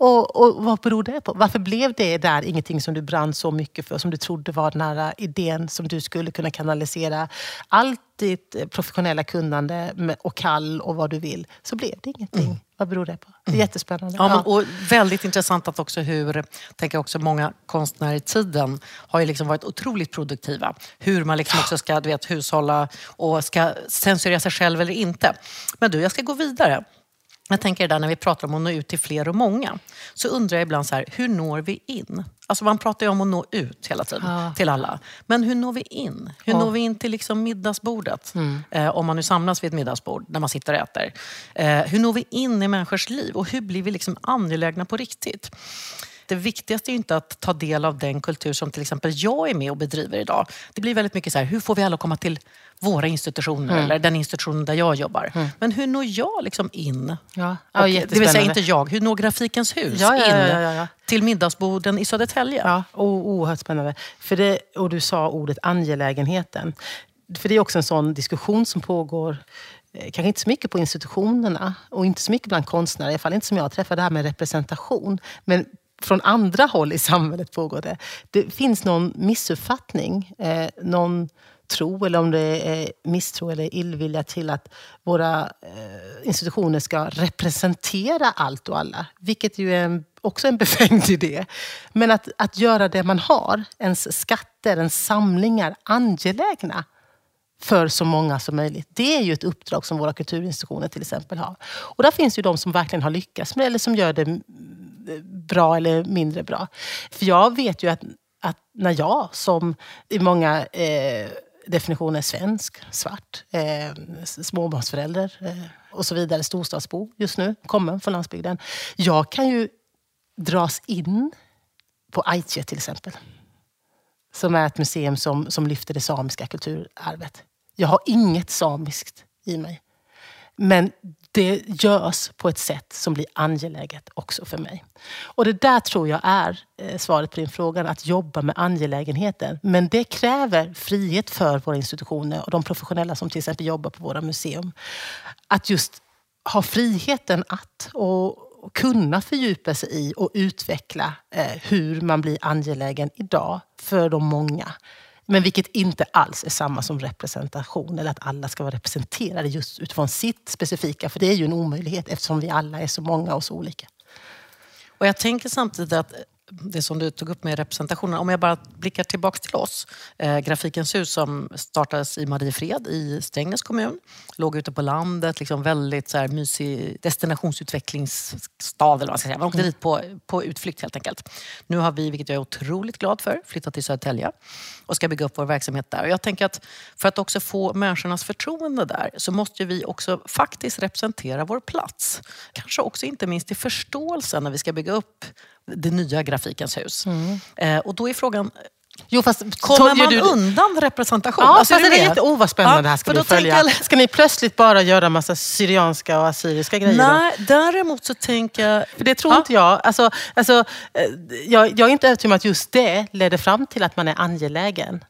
Och, och, vad beror det på? Varför blev det där ingenting som du brann så mycket för? Som du trodde var den här idén som du skulle kunna kanalisera allt ditt professionella kunnande och kall och vad du vill. Så blev det ingenting. Mm. Vad beror det på? Det är mm. jättespännande. Ja, men, och väldigt intressant att också hur, tänker också många konstnärer i tiden har ju liksom varit otroligt produktiva. Hur man liksom också ska du vet, hushålla och ska censurera sig själv eller inte. Men du, jag ska gå vidare. Jag tänker där när vi pratar om att nå ut till fler och många. Så undrar jag ibland så här, hur når vi in? Alltså man pratar ju om att nå ut hela tiden ja. till alla. Men hur når vi in? Hur ja. når vi in till liksom middagsbordet? Mm. Eh, om man nu samlas vid ett middagsbord när man sitter och äter. Eh, hur når vi in i människors liv? Och hur blir vi liksom angelägna på riktigt? det viktigaste är inte att ta del av den kultur som till exempel jag är med och bedriver idag. Det blir väldigt mycket så här, hur får vi alla komma till våra institutioner mm. eller den institutionen där jag jobbar. Mm. Men hur når jag liksom in? Ja. Ja, och, det vill säga inte jag, hur når Grafikens hus ja, in till middagsborden i Södertälje? Ja, oerhört spännande. För det, och du sa ordet angelägenheten. För det är också en sån diskussion som pågår eh, kanske inte så mycket på institutionerna och inte så mycket bland konstnärer, i alla fall inte som jag träffar, det här med representation. Men från andra håll i samhället pågår det. Det finns någon missuppfattning, eh, någon tro eller om det är misstro eller illvilja till att våra eh, institutioner ska representera allt och alla. Vilket ju är en, också en befängd idé. Men att, att göra det man har, ens skatter, ens samlingar, angelägna för så många som möjligt. Det är ju ett uppdrag som våra kulturinstitutioner till exempel har. Och där finns ju de som verkligen har lyckats med eller som gör det eh, bra eller mindre bra. För jag vet ju att, att när jag som i många eh, definitioner svensk, svart, eh, småbarnsförälder eh, och så vidare, storstadsbo just nu, kommen från landsbygden. Jag kan ju dras in på Aitje till exempel. Som är ett museum som, som lyfter det samiska kulturarvet. Jag har inget samiskt i mig. Men det görs på ett sätt som blir angeläget också för mig. Och det där tror jag är eh, svaret på din fråga, att jobba med angelägenheten. Men det kräver frihet för våra institutioner och de professionella som till exempel jobbar på våra museum. Att just ha friheten att och, kunna fördjupa sig i och utveckla eh, hur man blir angelägen idag för de många. Men vilket inte alls är samma som representation, eller att alla ska vara representerade just utifrån sitt specifika. För det är ju en omöjlighet eftersom vi alla är så många och så olika. Och jag tänker samtidigt att det som du tog upp med representationen. Om jag bara blickar tillbaka till oss. Eh, Grafikens hus som startades i Mariefred i Strängnäs kommun. Låg ute på landet, liksom väldigt så här mysig destinationsutvecklingsstad. Eller vad säga. man åkte mm. dit på, på utflykt helt enkelt. Nu har vi, vilket jag är otroligt glad för, flyttat till Södertälje och ska bygga upp vår verksamhet där. Och jag tänker att för att också få människornas förtroende där så måste vi också faktiskt representera vår plats. Kanske också inte minst i förståelsen när vi ska bygga upp det nya Grafikens hus. Mm. Eh, och då är frågan, Jo, fast, Kommer man du... undan representation? Ja, alltså, fast det är lite, oh vad spännande ja, det här ska bli följa. Jag... Ska ni plötsligt bara göra massa syrianska och assyriska grejer? Nej, då? däremot så tänker jag... För det tror ja. inte jag. Alltså, alltså, eh, jag. Jag är inte övertygad om att just det leder fram till att man är angelägen.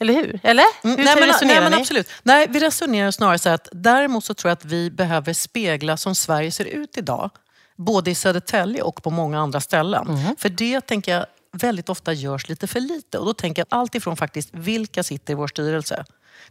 Eller hur? Eller? Mm, hur nej, men, resonerar nej, men absolut. Nej, vi resonerar snarare så att däremot så tror jag att vi behöver spegla som Sverige ser ut idag både i Södertälje och på många andra ställen. Mm. För det tänker jag väldigt ofta görs lite för lite. Och då tänker jag allt ifrån faktiskt vilka sitter i vår styrelse?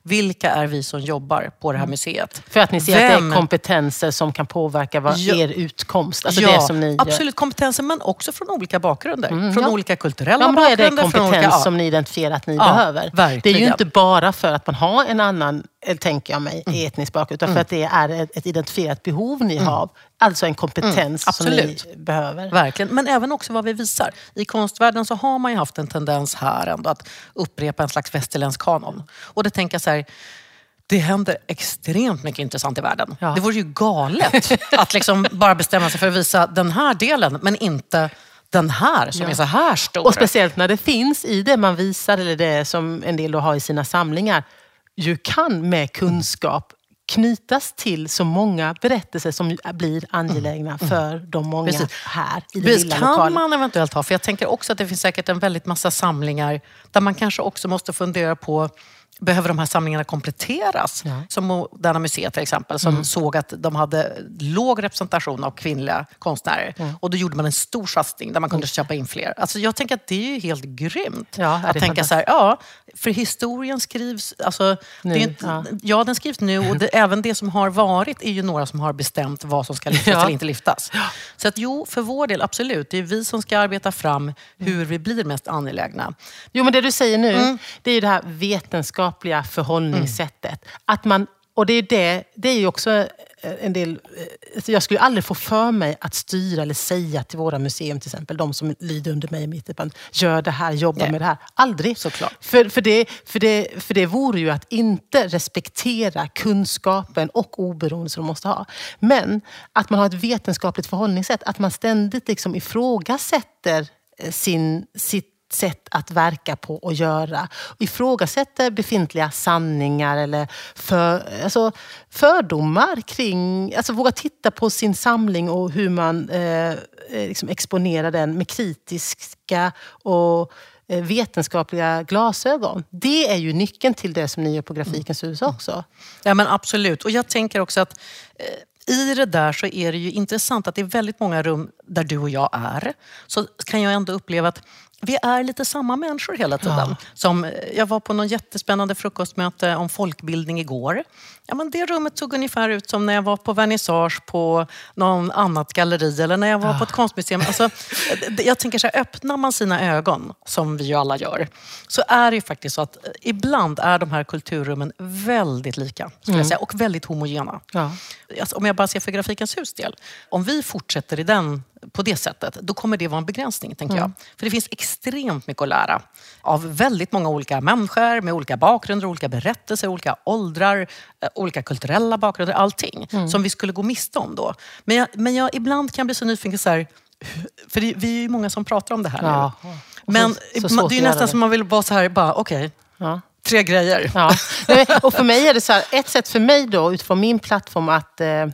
Vilka är vi som jobbar på det här mm. museet? För att ni ser Vem? att det är kompetenser som kan påverka vad ja. er utkomst? Alltså ja, det som ni absolut kompetenser men också från olika bakgrunder. Mm, från ja. olika kulturella ja, bakgrunder. Då är det kompetens olika, som ni identifierar att ni behöver. Verkligen. Det är ju inte bara för att man har en annan eller tänker jag mig, Mm. etnisk bakgrund. Utan för att det är ett, identifierat behov ni har. Alltså en kompetens som Mm. absolut. ni behöver. Verkligen, men även också vad vi visar. I konstvärlden så har man ju haft en tendens här ändå att upprepa en slags västerländsk kanon. Och det tänker jag så här, det händer extremt mycket intressant i världen. Ja. Det vore ju galet att liksom bara bestämma sig för att visa den här delen, men inte den här som Ja. är så här stor. Och speciellt när det finns i det man visar, eller det som en del har i sina samlingar, ju kan med kunskap knytas till så många berättelser som blir angelägna för de många Precis. här i Precis, lilla kan lokalen. man eventuellt ha. För jag tänker också att det finns säkert en väldigt massa samlingar där man kanske också måste fundera på Behöver de här samlingarna kompletteras? Ja. Mm. Som Moderna Museet till exempel, som såg att de hade låg representation av kvinnliga konstnärer. Och då gjorde man en stor satsning där man kunde köpa in fler. Alltså jag tänker att det är ju helt grymt. Ja, att tänka så här, ja, för historien skrivs... Alltså, Nu, det är inte, ja. ja. den skrivs nu och det, även det som har varit är ju några som har bestämt vad som ska lyftas eller inte lyftas. Så att jo, för vår del, absolut. Det är vi som ska arbeta fram hur vi blir mest angelägna. Jo, men det du säger nu, Mm. det är ju det här vetenskapliga förhållningssättet. Att man, och det är, det, det är ju också eh, en del... eh, Jag skulle aldrig få för mig att styra eller säga till våra museum, till exempel, de som lyder under mig i mitt departement, gör det här, jobba Nej. med det här. Aldrig. Såklart. För, för, det, för, det, för det vore ju att inte respektera kunskapen och oberoende som de måste ha. Men att man har ett vetenskapligt förhållningssätt, att man ständigt liksom ifrågasätter eh, sin, sitt sätt att verka på och göra. Ifrågasätter befintliga sanningar eller för, alltså fördomar kring... Alltså våga titta på sin samling och hur man eh, eh, liksom exponerar den med kritiska och eh, vetenskapliga glasögon. Det är ju nyckeln till det som ni gör på Grafikens hus också. Ja, men absolut. Och jag tänker också att eh, i det där så är det ju intressant att det är väldigt många rum där du och jag är. Så kan jag ändå uppleva att vi är lite samma människor hela tiden. Ja. Som, eh, jag var på någon jättespännande frukostmöte om folkbildning igår. Ja, men det rummet såg ungefär ut som när jag var på vernissage på någon annat galleri eller när jag var på ett konstmuseum. Alltså, det- jag tänker så här, öppnar man sina ögon, som vi ju alla gör, så är det ju faktiskt så att eh, ibland är de här kulturrummen väldigt lika. Skulle jag säga, och väldigt homogena. Ja. Alltså, om jag bara ser för Grafikens hus del. Om vi fortsätter i den, på det sättet, då kommer det vara en begränsning. tänker jag. För det finns extremt mycket att lära av väldigt många olika människor med olika bakgrunder, olika berättelser, olika åldrar, eh, olika kulturella bakgrunder, allting. Som vi skulle gå miste om då. Men jag, men jag ibland kan bli så nyfiken, så här, för det, vi är ju många som pratar om det här Ja. nu. Men så- så det är nästan det. som man vill vara så här, bara okej, Ja. tre grejer. Ja. Och för mig är det så här, ett sätt för mig då utifrån min plattform att eh,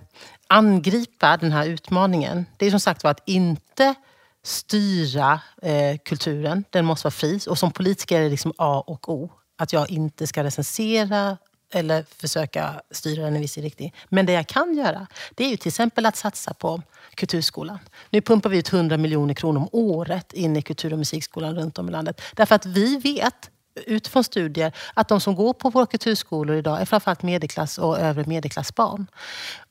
angripa den här utmaningen. Det är som sagt var att inte styra eh, kulturen. Den måste vara fri. Och som politiker är det liksom A och O. Att jag inte ska recensera eller försöka styra den i viss riktning. Men det jag kan göra, det är ju till exempel att satsa på Kulturskolan. Nu pumpar vi ut 100 miljoner kronor om året in i kultur och musikskolan runt om i landet. Därför att vi vet utifrån studier att de som går på våra kulturskolor idag är framförallt medelklass och övre medelklassbarn.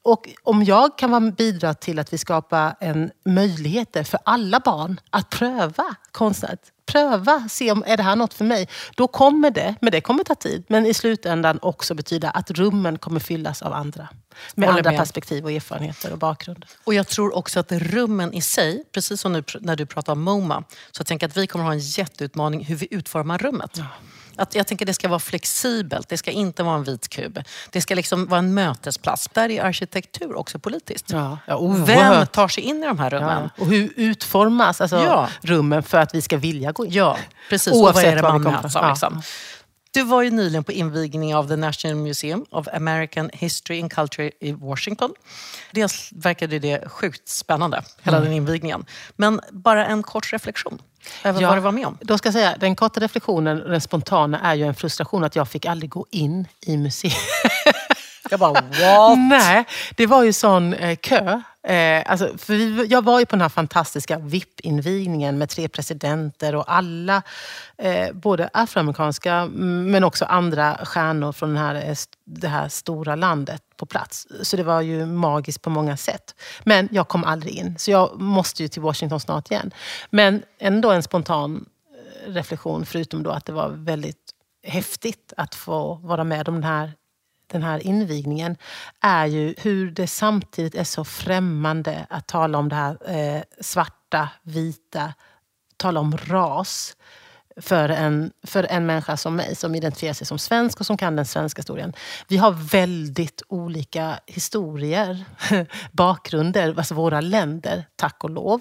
Och om jag kan bidra till att vi skapar en möjligheter för alla barn att pröva konstnärligt pröva, se om är det här något för mig. Då kommer det, men det kommer ta tid, men i slutändan också betyda att rummen kommer fyllas av andra. Med Håller andra med. perspektiv och erfarenheter och bakgrund. Och jag tror också att rummen i sig, precis som nu när du pratar om MoMA, så jag tänker att vi kommer ha en jätteutmaning hur vi utformar rummet. Att jag tänker att det ska vara flexibelt, det ska inte vara en vit kub. Det ska liksom vara en mötesplats. Där är arkitektur också politiskt. Ja, ja, Vem tar sig in i de här rummen? Ja. Och hur utformas alltså, Ja. rummen för att vi ska vilja gå in? Ja, precis. Oavsett och vad är det man möts av? Liksom. Du var ju nyligen på invigning av The National Museum of American History and Culture i Washington. Dels verkade det sjukt spännande, hela Mm. den invigningen. Men bara en kort reflektion över vad du var med om. Då ska jag säga, den korta reflektionen, den spontana, är ju en frustration att jag fick aldrig gå in i museet. Jag bara, what? Nej, det var ju sån eh, kö. Eh, alltså, för vi, jag var ju på den här fantastiska VIP-invigningen med tre presidenter och alla, eh, både afroamerikanska mm, men också andra stjärnor från den här, eh, det här stora landet på plats. Så det var ju magiskt på många sätt. Men jag kom aldrig in, så jag måste ju till Washington snart igen. Men ändå en spontan eh, reflektion, förutom då att det var väldigt häftigt att få vara med om den här den här invigningen är ju hur det samtidigt är så främmande att tala om det här eh, svarta, vita, tala om ras för en, för en människa som mig som identifierar sig som svensk och som kan den svenska historien. Vi har väldigt olika historier, bakgrunder, alltså våra länder, tack och lov.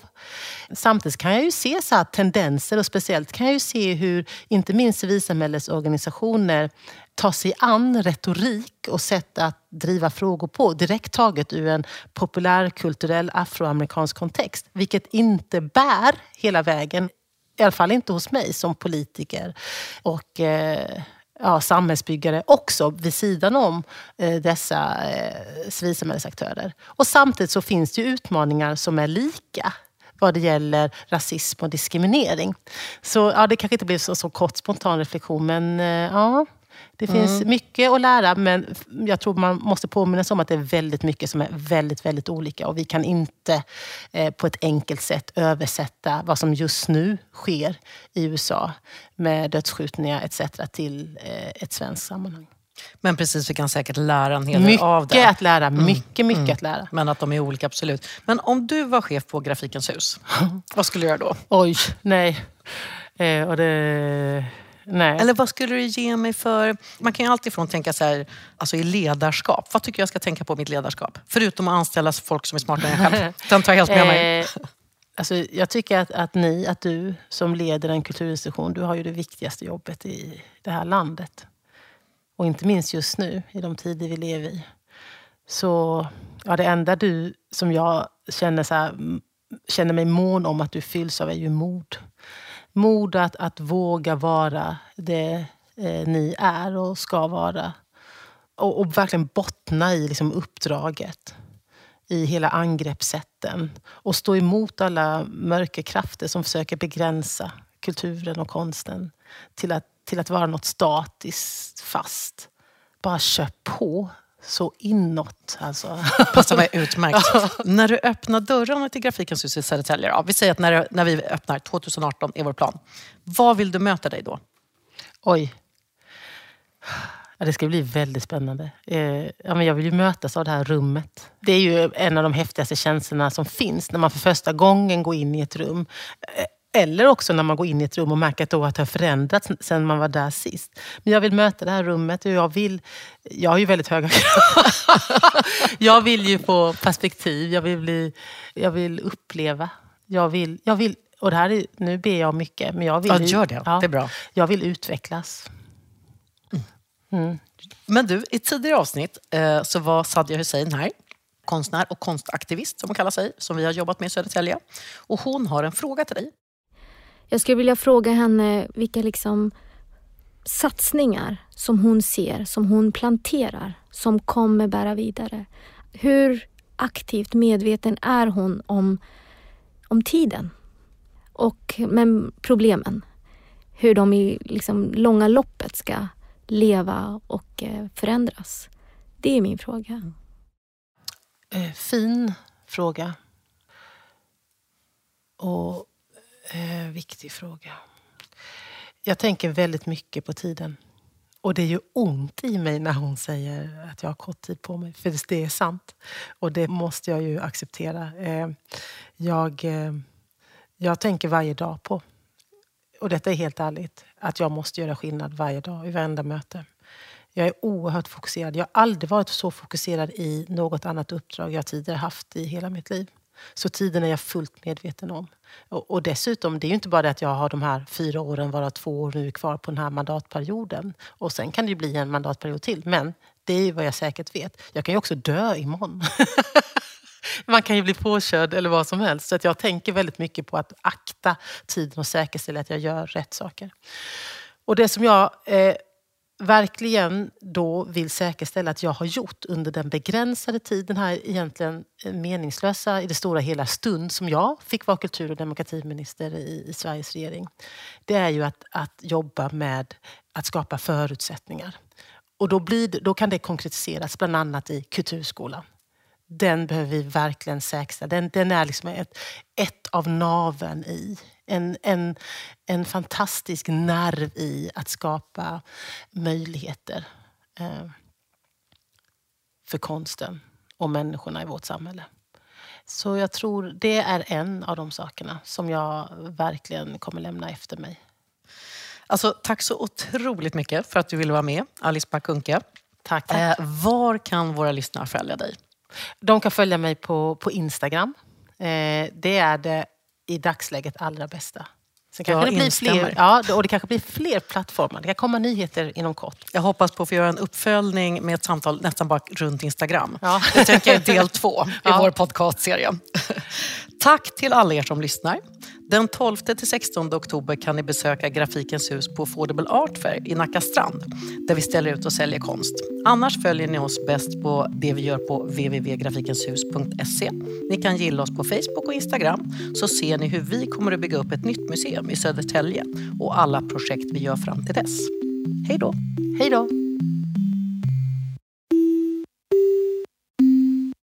Samtidigt kan jag ju se så tendenser och speciellt kan jag ju se hur inte minst civilsamhällets organisationer ta sig an retorik och sätt att driva frågor på direkt taget ur en populärkulturell afroamerikansk kontext. Vilket inte bär hela vägen i alla fall inte hos mig som politiker och eh, ja, samhällsbyggare också vid sidan om eh, dessa eh, civilsamhällesaktörer. Och samtidigt så finns det utmaningar som är lika vad det gäller rasism och diskriminering. Så ja, det kanske inte blev så, så kort spontan reflektion men eh, ja, det finns mm. mycket att lära men jag tror man måste påminna sig om att det är väldigt mycket som är väldigt, väldigt olika. Och vi kan inte eh, på ett enkelt sätt översätta vad som just nu sker i USA med dödsskjutningar etc. till eh, ett svenskt sammanhang. Men precis, vi kan säkert lära en hel del av det. Mycket att lära, mm. mycket, mycket mm. att lära. Men att de är olika, absolut. Men om du var chef på Grafikens hus, vad skulle du göra då? Oj, nej. Eh, och det Nej. Eller vad skulle du ge mig för... Man kan ju alltid tänka så här, alltså i ledarskap. Vad tycker jag ska tänka på i mitt ledarskap? Förutom att anställa folk som är smartare än jag själv. Den tar jag helt med mig. Eh, alltså, jag tycker att, att ni, att du som leder en kulturinstitution, du har ju det viktigaste jobbet i det här landet. Och inte minst just nu, i de tider vi lever i. Så ja, det enda du som jag känner, så här, känner mig mån om att du fylls av är ju mod mod att, att våga vara det eh, ni är och ska vara. Och, och verkligen bottna i liksom, uppdraget. I hela angreppssätten. Och stå emot alla mörka krafter som försöker begränsa kulturen och konsten till att, till att vara något statiskt, fast. Bara kör på så inåt. Alltså. Passar mig utmärkt. när du öppnar dörrarna till Grafikens hus i Södertälje, ja, vi säger att när, när vi öppnar 2018 är vår plan. Vad vill du möta dig då? Oj. Ja, det ska bli väldigt spännande. Eh, ja, men jag vill ju mötas av det här rummet. Det är ju en av de häftigaste känslorna som finns när man för första gången går in i ett rum. Eller också när man går in i ett rum och märker att det har förändrats sen man var där sist. Men jag vill möta det här rummet och jag vill... Jag har ju väldigt höga krav. jag vill ju få perspektiv, jag vill, bli, jag vill uppleva. Jag vill, jag vill, och det här är, nu ber jag mycket, men jag vill... Ja, gör det. Ja, det är bra. Jag vill utvecklas. Mm. Men du, i tidigare avsnitt eh, så var Sadia Hussein här konstnär och konstaktivist som hon kallar sig, som vi har jobbat med i Södertälje. Och hon har en fråga till dig. Jag skulle vilja fråga henne vilka liksom satsningar som hon ser, som hon planterar, som kommer bära vidare. Hur aktivt medveten är hon om, om tiden och men problemen? Hur de i liksom långa loppet ska leva och eh, förändras. Det är min fråga. Mm. Eh, fin fråga. Och Eh, viktig fråga. Jag tänker väldigt mycket på tiden. Och det är ju ont i mig när hon säger att jag har kort tid på mig. För det är sant. Och det måste jag ju acceptera. Eh, jag, eh, jag tänker varje dag på, och detta är helt ärligt, att jag måste göra skillnad varje dag i varenda möte. Jag är oerhört fokuserad. Jag har aldrig varit så fokuserad i något annat uppdrag jag tidigare haft i hela mitt liv. Så tiden är jag fullt medveten om. Och, och, dessutom, det är ju inte bara det att jag har de här fyra åren, varav två år nu kvar på den här mandatperioden. Och sen kan det ju bli en mandatperiod till. Men det är ju vad jag säkert vet. Jag kan ju också dö imorgon. Man kan ju bli påkörd eller vad som helst. Så att jag tänker väldigt mycket på att akta tiden och säkerställa att jag gör rätt saker. Och det som jag eh, verkligen då vill säkerställa att jag har gjort under den begränsade tiden här egentligen eh, meningslösa i det stora hela stund som jag fick vara kultur och demokratiminister i, i Sveriges regering. Det är ju att, att jobba med att skapa förutsättningar. Och då, blir, då kan det konkretiseras bland annat i kulturskolan. Den behöver vi verkligen säkerställa. Den, den är liksom ett, ett av naven i en, en, en fantastisk nerv i att skapa möjligheter. Eh, för konsten och människorna i vårt samhälle. Så jag tror det är en av de sakerna som jag verkligen kommer lämna efter mig. Alltså, tack så otroligt mycket för att du ville vara med, Alice Bakunke. Tack, tack. Eh, var kan våra lyssnare följa dig? De kan följa mig på, på Instagram. Eh, det är det i dagsläget allra bästa. Sen kanske Jag det blir instämmer. fler, ja, och det kanske blir fler plattformar. Det kan komma nyheter inom kort. Jag hoppas på att få göra en uppföljning med ett samtal nästan bara runt Instagram. Ja. Det tänker jag är del två i Ja. vår podcastserie. Tack till alla er som lyssnar. Den 12-16 oktober kan ni besöka Grafikens hus på Affordable Art Fair i Nacka strand där vi ställer ut och säljer konst. Annars följer ni oss bäst på det vi gör på www.grafikenshus.se. Ni kan gilla oss på Facebook och Instagram så ser ni hur vi kommer att bygga upp ett nytt museum i Södertälje och alla projekt vi gör fram till dess. Hej då! Hej då!